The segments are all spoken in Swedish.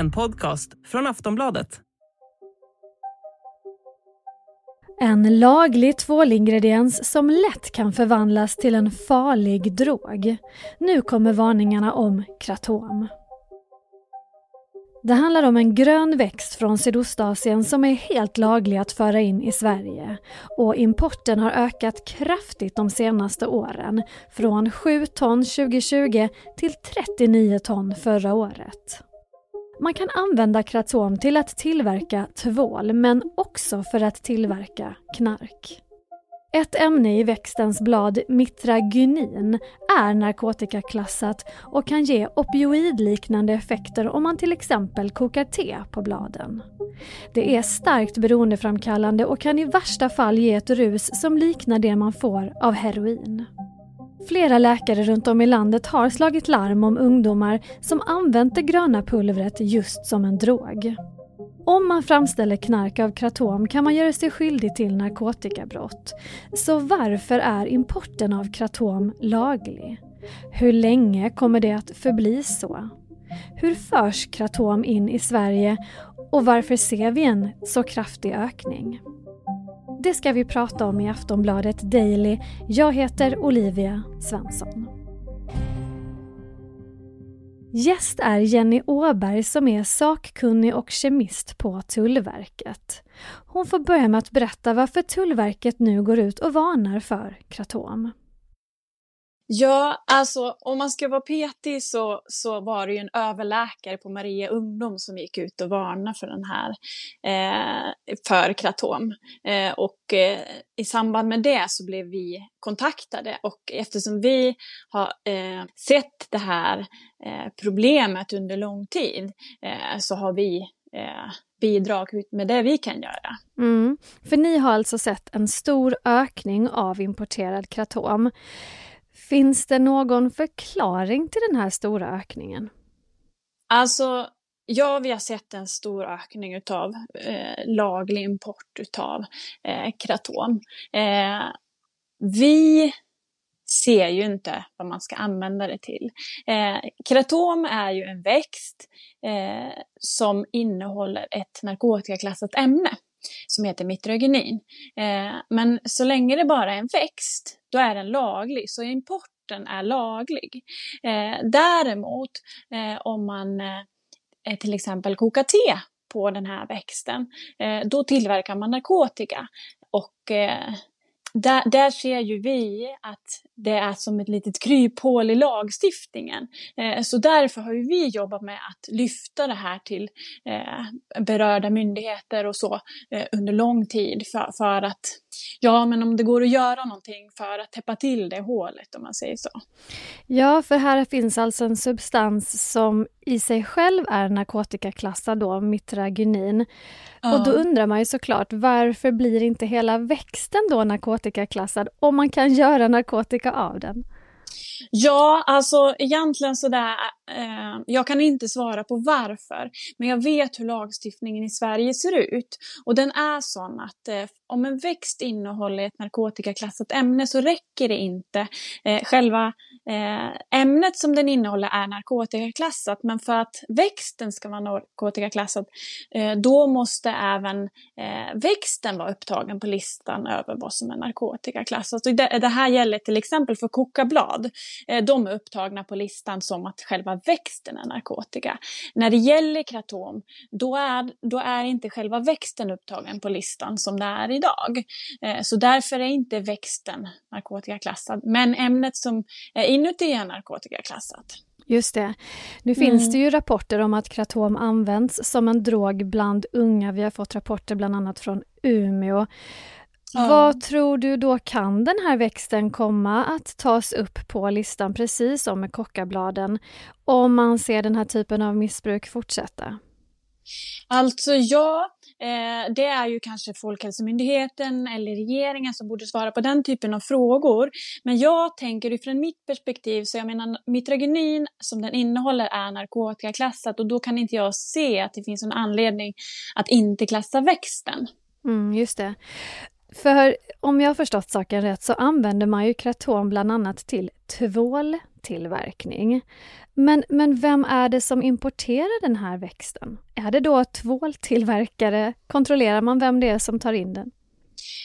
En podcast från Aftonbladet. En laglig tvålingrediens som lätt kan förvandlas till en farlig drog. Nu kommer varningarna om kratom. Det handlar om en grön växt från Sydostasien som är helt laglig att föra in i Sverige. Och importen har ökat kraftigt de senaste åren. Från 7 ton 2020 till 39 ton förra året. Man kan använda kratom till att tillverka tvål men också för att tillverka knark. Ett ämne i växtens blad, mitragynin, är narkotikaklassat och kan ge opioidliknande effekter om man till exempel kokar te på bladen. Det är starkt beroendeframkallande och kan i värsta fall ge ett rus som liknar det man får av heroin. Flera läkare runt om i landet har slagit larm om ungdomar som använt det gröna pulvret just som en drog. Om man framställer knark av kratom kan man göra sig skyldig till narkotikabrott. Så varför är importen av kratom laglig? Hur länge kommer det att förbli så? Hur förs kratom in i Sverige och varför ser vi en så kraftig ökning? Det ska vi prata om i Aftonbladet Daily. Jag heter Olivia Svensson. Gäst är Jenny Åberg som är sakkunnig och kemist på Tullverket. Hon får börja med att berätta varför Tullverket nu går ut och varnar för kratom. Ja, alltså om man ska vara petig så, så var det ju en överläkare på Maria Ungdom som gick ut och varnade för den här, eh, för kratom. Eh, och eh, i samband med det så blev vi kontaktade och eftersom vi har eh, sett det här eh, problemet under lång tid eh, så har vi eh, bidrag med det vi kan göra. Mm. För ni har alltså sett en stor ökning av importerad kratom. Finns det någon förklaring till den här stora ökningen? Alltså, ja, vi har sett en stor ökning utav eh, laglig import utav eh, kraton. Eh, vi ser ju inte vad man ska använda det till. Eh, kratom är ju en växt eh, som innehåller ett narkotikaklassat ämne som heter mitroginin. Eh, men så länge det bara är en växt, då är den laglig. Så importen är laglig. Eh, däremot eh, om man till exempel kokar te på den här växten, då tillverkar man narkotika. Och där, där ser ju vi att det är som ett litet kryphål i lagstiftningen. Eh, så därför har ju vi jobbat med att lyfta det här till eh, berörda myndigheter och så eh, under lång tid för, för, att, ja men om det går att göra någonting för att täppa till det hålet om man säger så. Ja, för här finns alltså en substans som i sig själv är narkotikaklassad då, mitragynin. Ja. Och då undrar man ju såklart varför blir inte hela växten då narkotikaklassad om man kan göra narkotika av den? Ja, alltså egentligen sådär, eh, jag kan inte svara på varför, men jag vet hur lagstiftningen i Sverige ser ut. Och den är sån att eh, om en växt innehåller ett narkotikaklassat ämne så räcker det inte. Eh, själva eh, ämnet som den innehåller är narkotikaklassat, men för att växten ska vara narkotikaklassad, eh, då måste även eh, växten vara upptagen på listan över vad som är narkotikaklassat. Och det, det här gäller till exempel för kokablad. Eh, de är upptagna på listan som att själva växten är narkotika. När det gäller kratom, då är, då är inte själva växten upptagen på listan som det är i idag. Eh, så därför är inte växten narkotikaklassad. Men ämnet som är inuti är narkotikaklassat. Just det. Nu mm. finns det ju rapporter om att kratom används som en drog bland unga. Vi har fått rapporter bland annat från Umeå. Ja. Vad tror du då kan den här växten komma att tas upp på listan precis som med kockabladen om man ser den här typen av missbruk fortsätta? Alltså ja, eh, det är ju kanske Folkhälsomyndigheten eller regeringen som borde svara på den typen av frågor. Men jag tänker utifrån mitt perspektiv, så jag menar mitragynin som den innehåller är narkotikaklassat och då kan inte jag se att det finns en anledning att inte klassa växten. Mm, just det. För om jag har förstått saken rätt så använder man ju kraton bland annat till tvål, tvåltillverkning. Men, men vem är det som importerar den här växten? Är det då tvåltillverkare? Kontrollerar man vem det är som tar in den?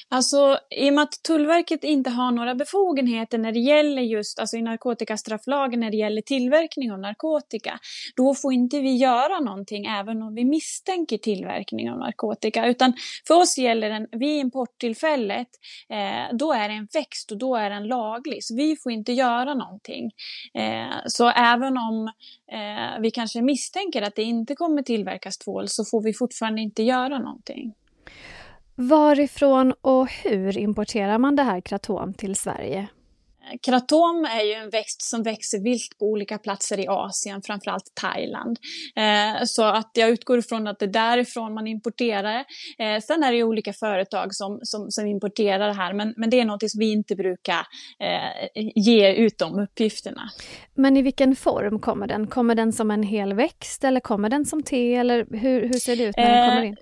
Alltså, i och med att Tullverket inte har några befogenheter när det gäller just, alltså i narkotikastrafflagen när det gäller tillverkning av narkotika, då får inte vi göra någonting även om vi misstänker tillverkning av narkotika. Utan för oss gäller den, vid importtillfället, eh, då är det en växt och då är den laglig. Så vi får inte göra någonting. Eh, så även om eh, vi kanske misstänker att det inte kommer tillverkas tvål så får vi fortfarande inte göra någonting. Varifrån och hur importerar man det här kratom till Sverige? Kratom är ju en växt som växer vilt på olika platser i Asien, framförallt Thailand. Eh, så att jag utgår ifrån att det är därifrån man importerar. Eh, sen är det ju olika företag som, som, som importerar det här, men, men det är något som vi inte brukar eh, ge ut de uppgifterna. Men i vilken form kommer den? Kommer den som en hel växt eller kommer den som te eller hur, hur ser det ut när den kommer in?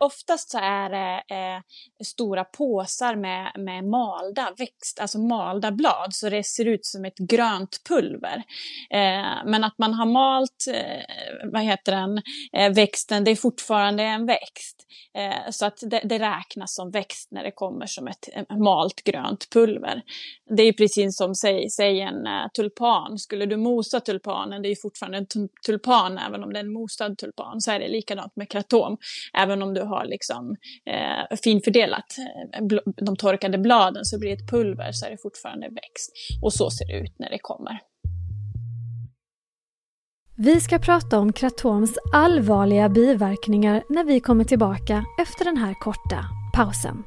Oftast så är det eh, stora påsar med, med malda växt, alltså malda blad, så det ser ut som ett grönt pulver. Eh, men att man har malt, eh, vad heter den, eh, växten, det är fortfarande en växt. Eh, så att det, det, räknas som växt när det kommer som ett eh, malt grönt pulver. Det är precis som, säg, säg en eh, tulpan, skulle du mosa tulpanen, det är fortfarande en tulpan även om det är en mosad tulpan, så är det likadant med kratom. Även om du har liksom eh, finfördelat eh, de torkade bladen så blir det ett pulver så är det fortfarande växt. Och så ser det ut när det kommer. Vi ska prata om kratoms allvarliga biverkningar när vi kommer tillbaka efter den här korta pausen.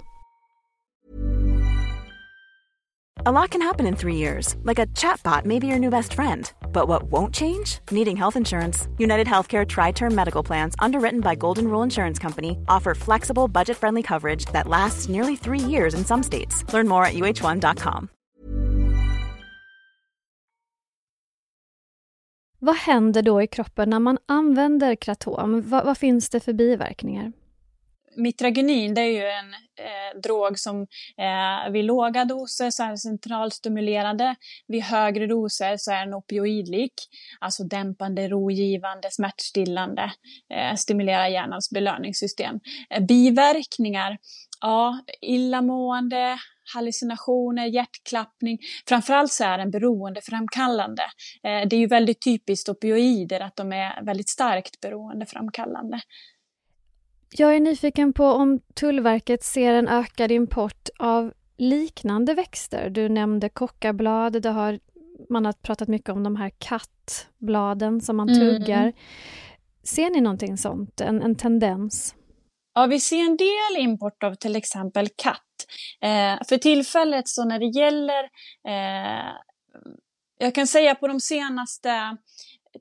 A lot can happen in three years, like a chatbot may be your new best friend. But what won't change? Needing health insurance. United Healthcare Tri Term Medical Plans, underwritten by Golden Rule Insurance Company, offer flexible, budget friendly coverage that lasts nearly three years in some states. Learn more at uh1.com. Vad händer då i kroppen när man använder kratom? finns det för biverkningar? Mitragynin det är ju en eh, drog som eh, vid låga doser så är centralstimulerande. Vid högre doser så är den opioidlik, alltså dämpande, rogivande, smärtstillande, eh, stimulerar hjärnans belöningssystem. Eh, biverkningar, ja, illamående, hallucinationer, hjärtklappning. Framförallt så är den beroendeframkallande. Eh, det är ju väldigt typiskt opioider att de är väldigt starkt beroendeframkallande. Jag är nyfiken på om Tullverket ser en ökad import av liknande växter. Du nämnde kockablad, det har, man har pratat mycket om de här kattbladen som man mm. tuggar. Mm. Ser ni någonting sånt, en, en tendens? Ja, vi ser en del import av till exempel katt. Eh, för tillfället så när det gäller, eh, jag kan säga på de senaste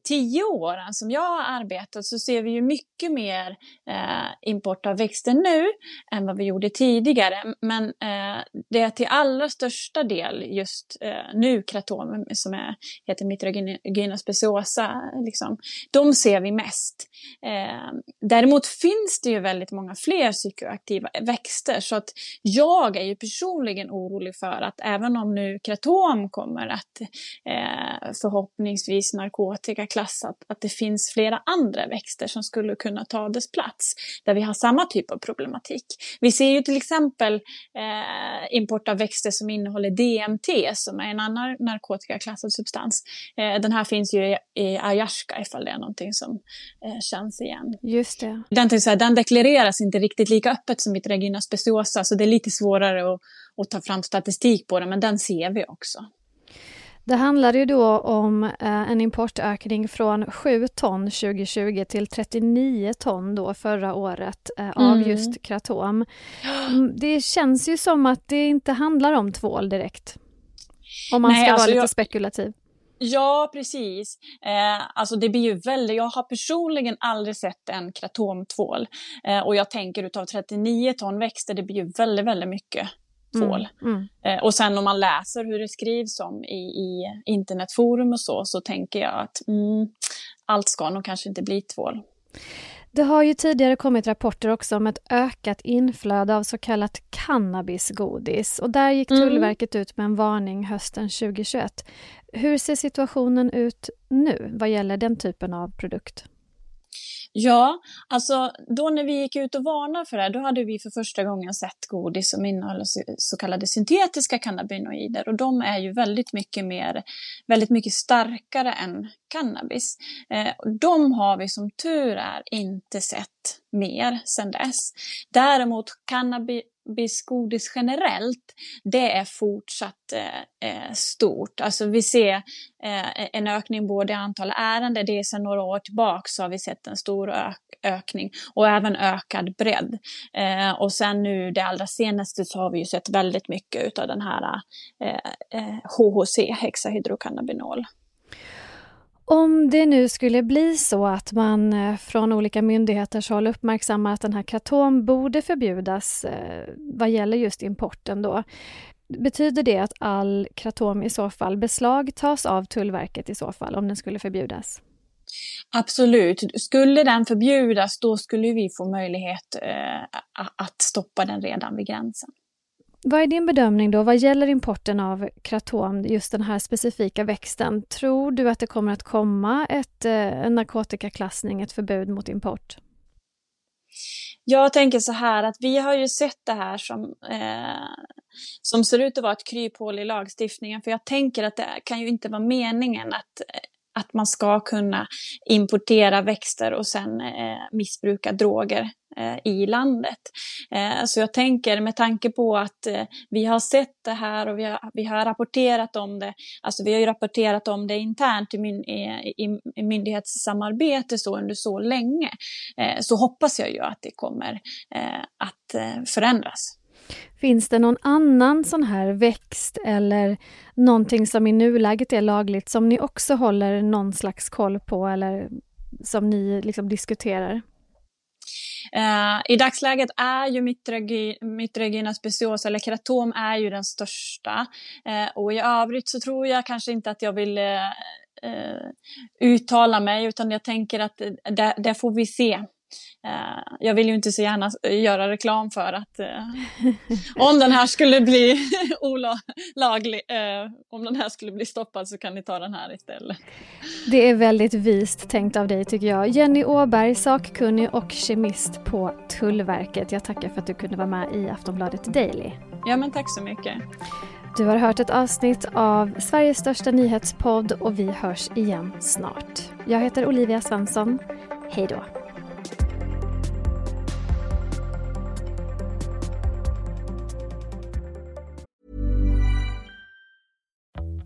tio åren som jag har arbetat så ser vi ju mycket mer eh, import av växter nu än vad vi gjorde tidigare. Men eh, det är till allra största del just eh, nu kratom som är, heter Mitragyna speciosa. Liksom. De ser vi mest. Eh, däremot finns det ju väldigt många fler psykoaktiva växter så att jag är ju personligen orolig för att även om nu kratom kommer att eh, förhoppningsvis narkotika klassat att det finns flera andra växter som skulle kunna ta dess plats, där vi har samma typ av problematik. Vi ser ju till exempel eh, import av växter som innehåller DMT, som är en annan narkotikaklassad substans. Eh, den här finns ju i, i ayahuasca, ifall det är någonting som eh, känns igen. Just det. Den, så här, den deklareras inte riktigt lika öppet som Mitragina speciosa, så det är lite svårare att, att ta fram statistik på den, men den ser vi också. Det handlar ju då om eh, en importökning från 7 ton 2020 till 39 ton då förra året eh, av mm. just kratom. Mm, det känns ju som att det inte handlar om tvål direkt. Om man Nej, ska alltså vara lite jag... spekulativ. Ja, precis. Eh, alltså det blir ju väldigt, jag har personligen aldrig sett en kratomtvål. Eh, och jag tänker utav 39 ton växter, det blir ju väldigt, väldigt mycket tvål. Mm, mm. Eh, och sen om man läser hur det skrivs om i, i internetforum och så, så tänker jag att mm, allt ska nog kanske inte bli tvål. Det har ju tidigare kommit rapporter också om ett ökat inflöde av så kallat cannabisgodis och där gick mm. Tullverket ut med en varning hösten 2021. Hur ser situationen ut nu vad gäller den typen av produkt? Ja, alltså då när vi gick ut och varnade för det här, då hade vi för första gången sett godis som innehåller så kallade syntetiska cannabinoider och de är ju väldigt mycket mer, väldigt mycket starkare än cannabis. Eh, de har vi som tur är inte sett mer sedan dess. Däremot cannabis godis generellt, det är fortsatt eh, eh, stort. Alltså vi ser eh, en ökning både i antal ärenden, det är sedan några år tillbaka så har vi sett en stor ök ökning och även ökad bredd. Eh, och sen nu det allra senaste så har vi ju sett väldigt mycket av den här HHC, eh, eh hexahydrocannabinol. Om det nu skulle bli så att man eh, från olika myndigheters håll uppmärksammar att den här kratom borde förbjudas eh, vad gäller just importen då. Betyder det att all kratom i så fall beslagtas av Tullverket i så fall, om den skulle förbjudas? Absolut. Skulle den förbjudas, då skulle vi få möjlighet eh, att stoppa den redan vid gränsen. Vad är din bedömning då vad gäller importen av kratom, just den här specifika växten? Tror du att det kommer att komma ett, eh, en narkotikaklassning, ett förbud mot import? Jag tänker så här att vi har ju sett det här som, eh, som ser ut att vara ett kryphål i lagstiftningen. För jag tänker att det kan ju inte vara meningen att att man ska kunna importera växter och sen eh, missbruka droger Eh, i landet. Eh, så jag tänker med tanke på att eh, vi har sett det här och vi har, vi har rapporterat om det, alltså vi har ju rapporterat om det internt i, min, i, i, myndighetssamarbete så under så länge, så hoppas jag ju att det kommer att förändras. Finns det någon annan sån här växt eller någonting som i nuläget är lagligt som ni också håller någon slags koll på eller som ni liksom diskuterar? Eh, I dagsläget är ju Mitragina speciosa, eller keratom, är ju den största. Eh, och i övrigt så tror jag kanske inte att jag vill eh, uttala mig, utan jag tänker att det, det får vi se. Uh, jag vill ju inte så gärna göra reklam för att uh, om den här skulle bli olaglig, uh, om den här skulle bli stoppad så kan ni ta den här istället. Det är väldigt vist tänkt av dig tycker jag. Jenny Åberg, sakkunnig och kemist på Tullverket. Jag tackar för att du kunde vara med i Aftonbladet Daily. Ja men tack så mycket. Du har hört ett avsnitt av Sveriges största nyhetspodd och vi hörs igen snart. Jag heter Olivia Svensson. Hej då.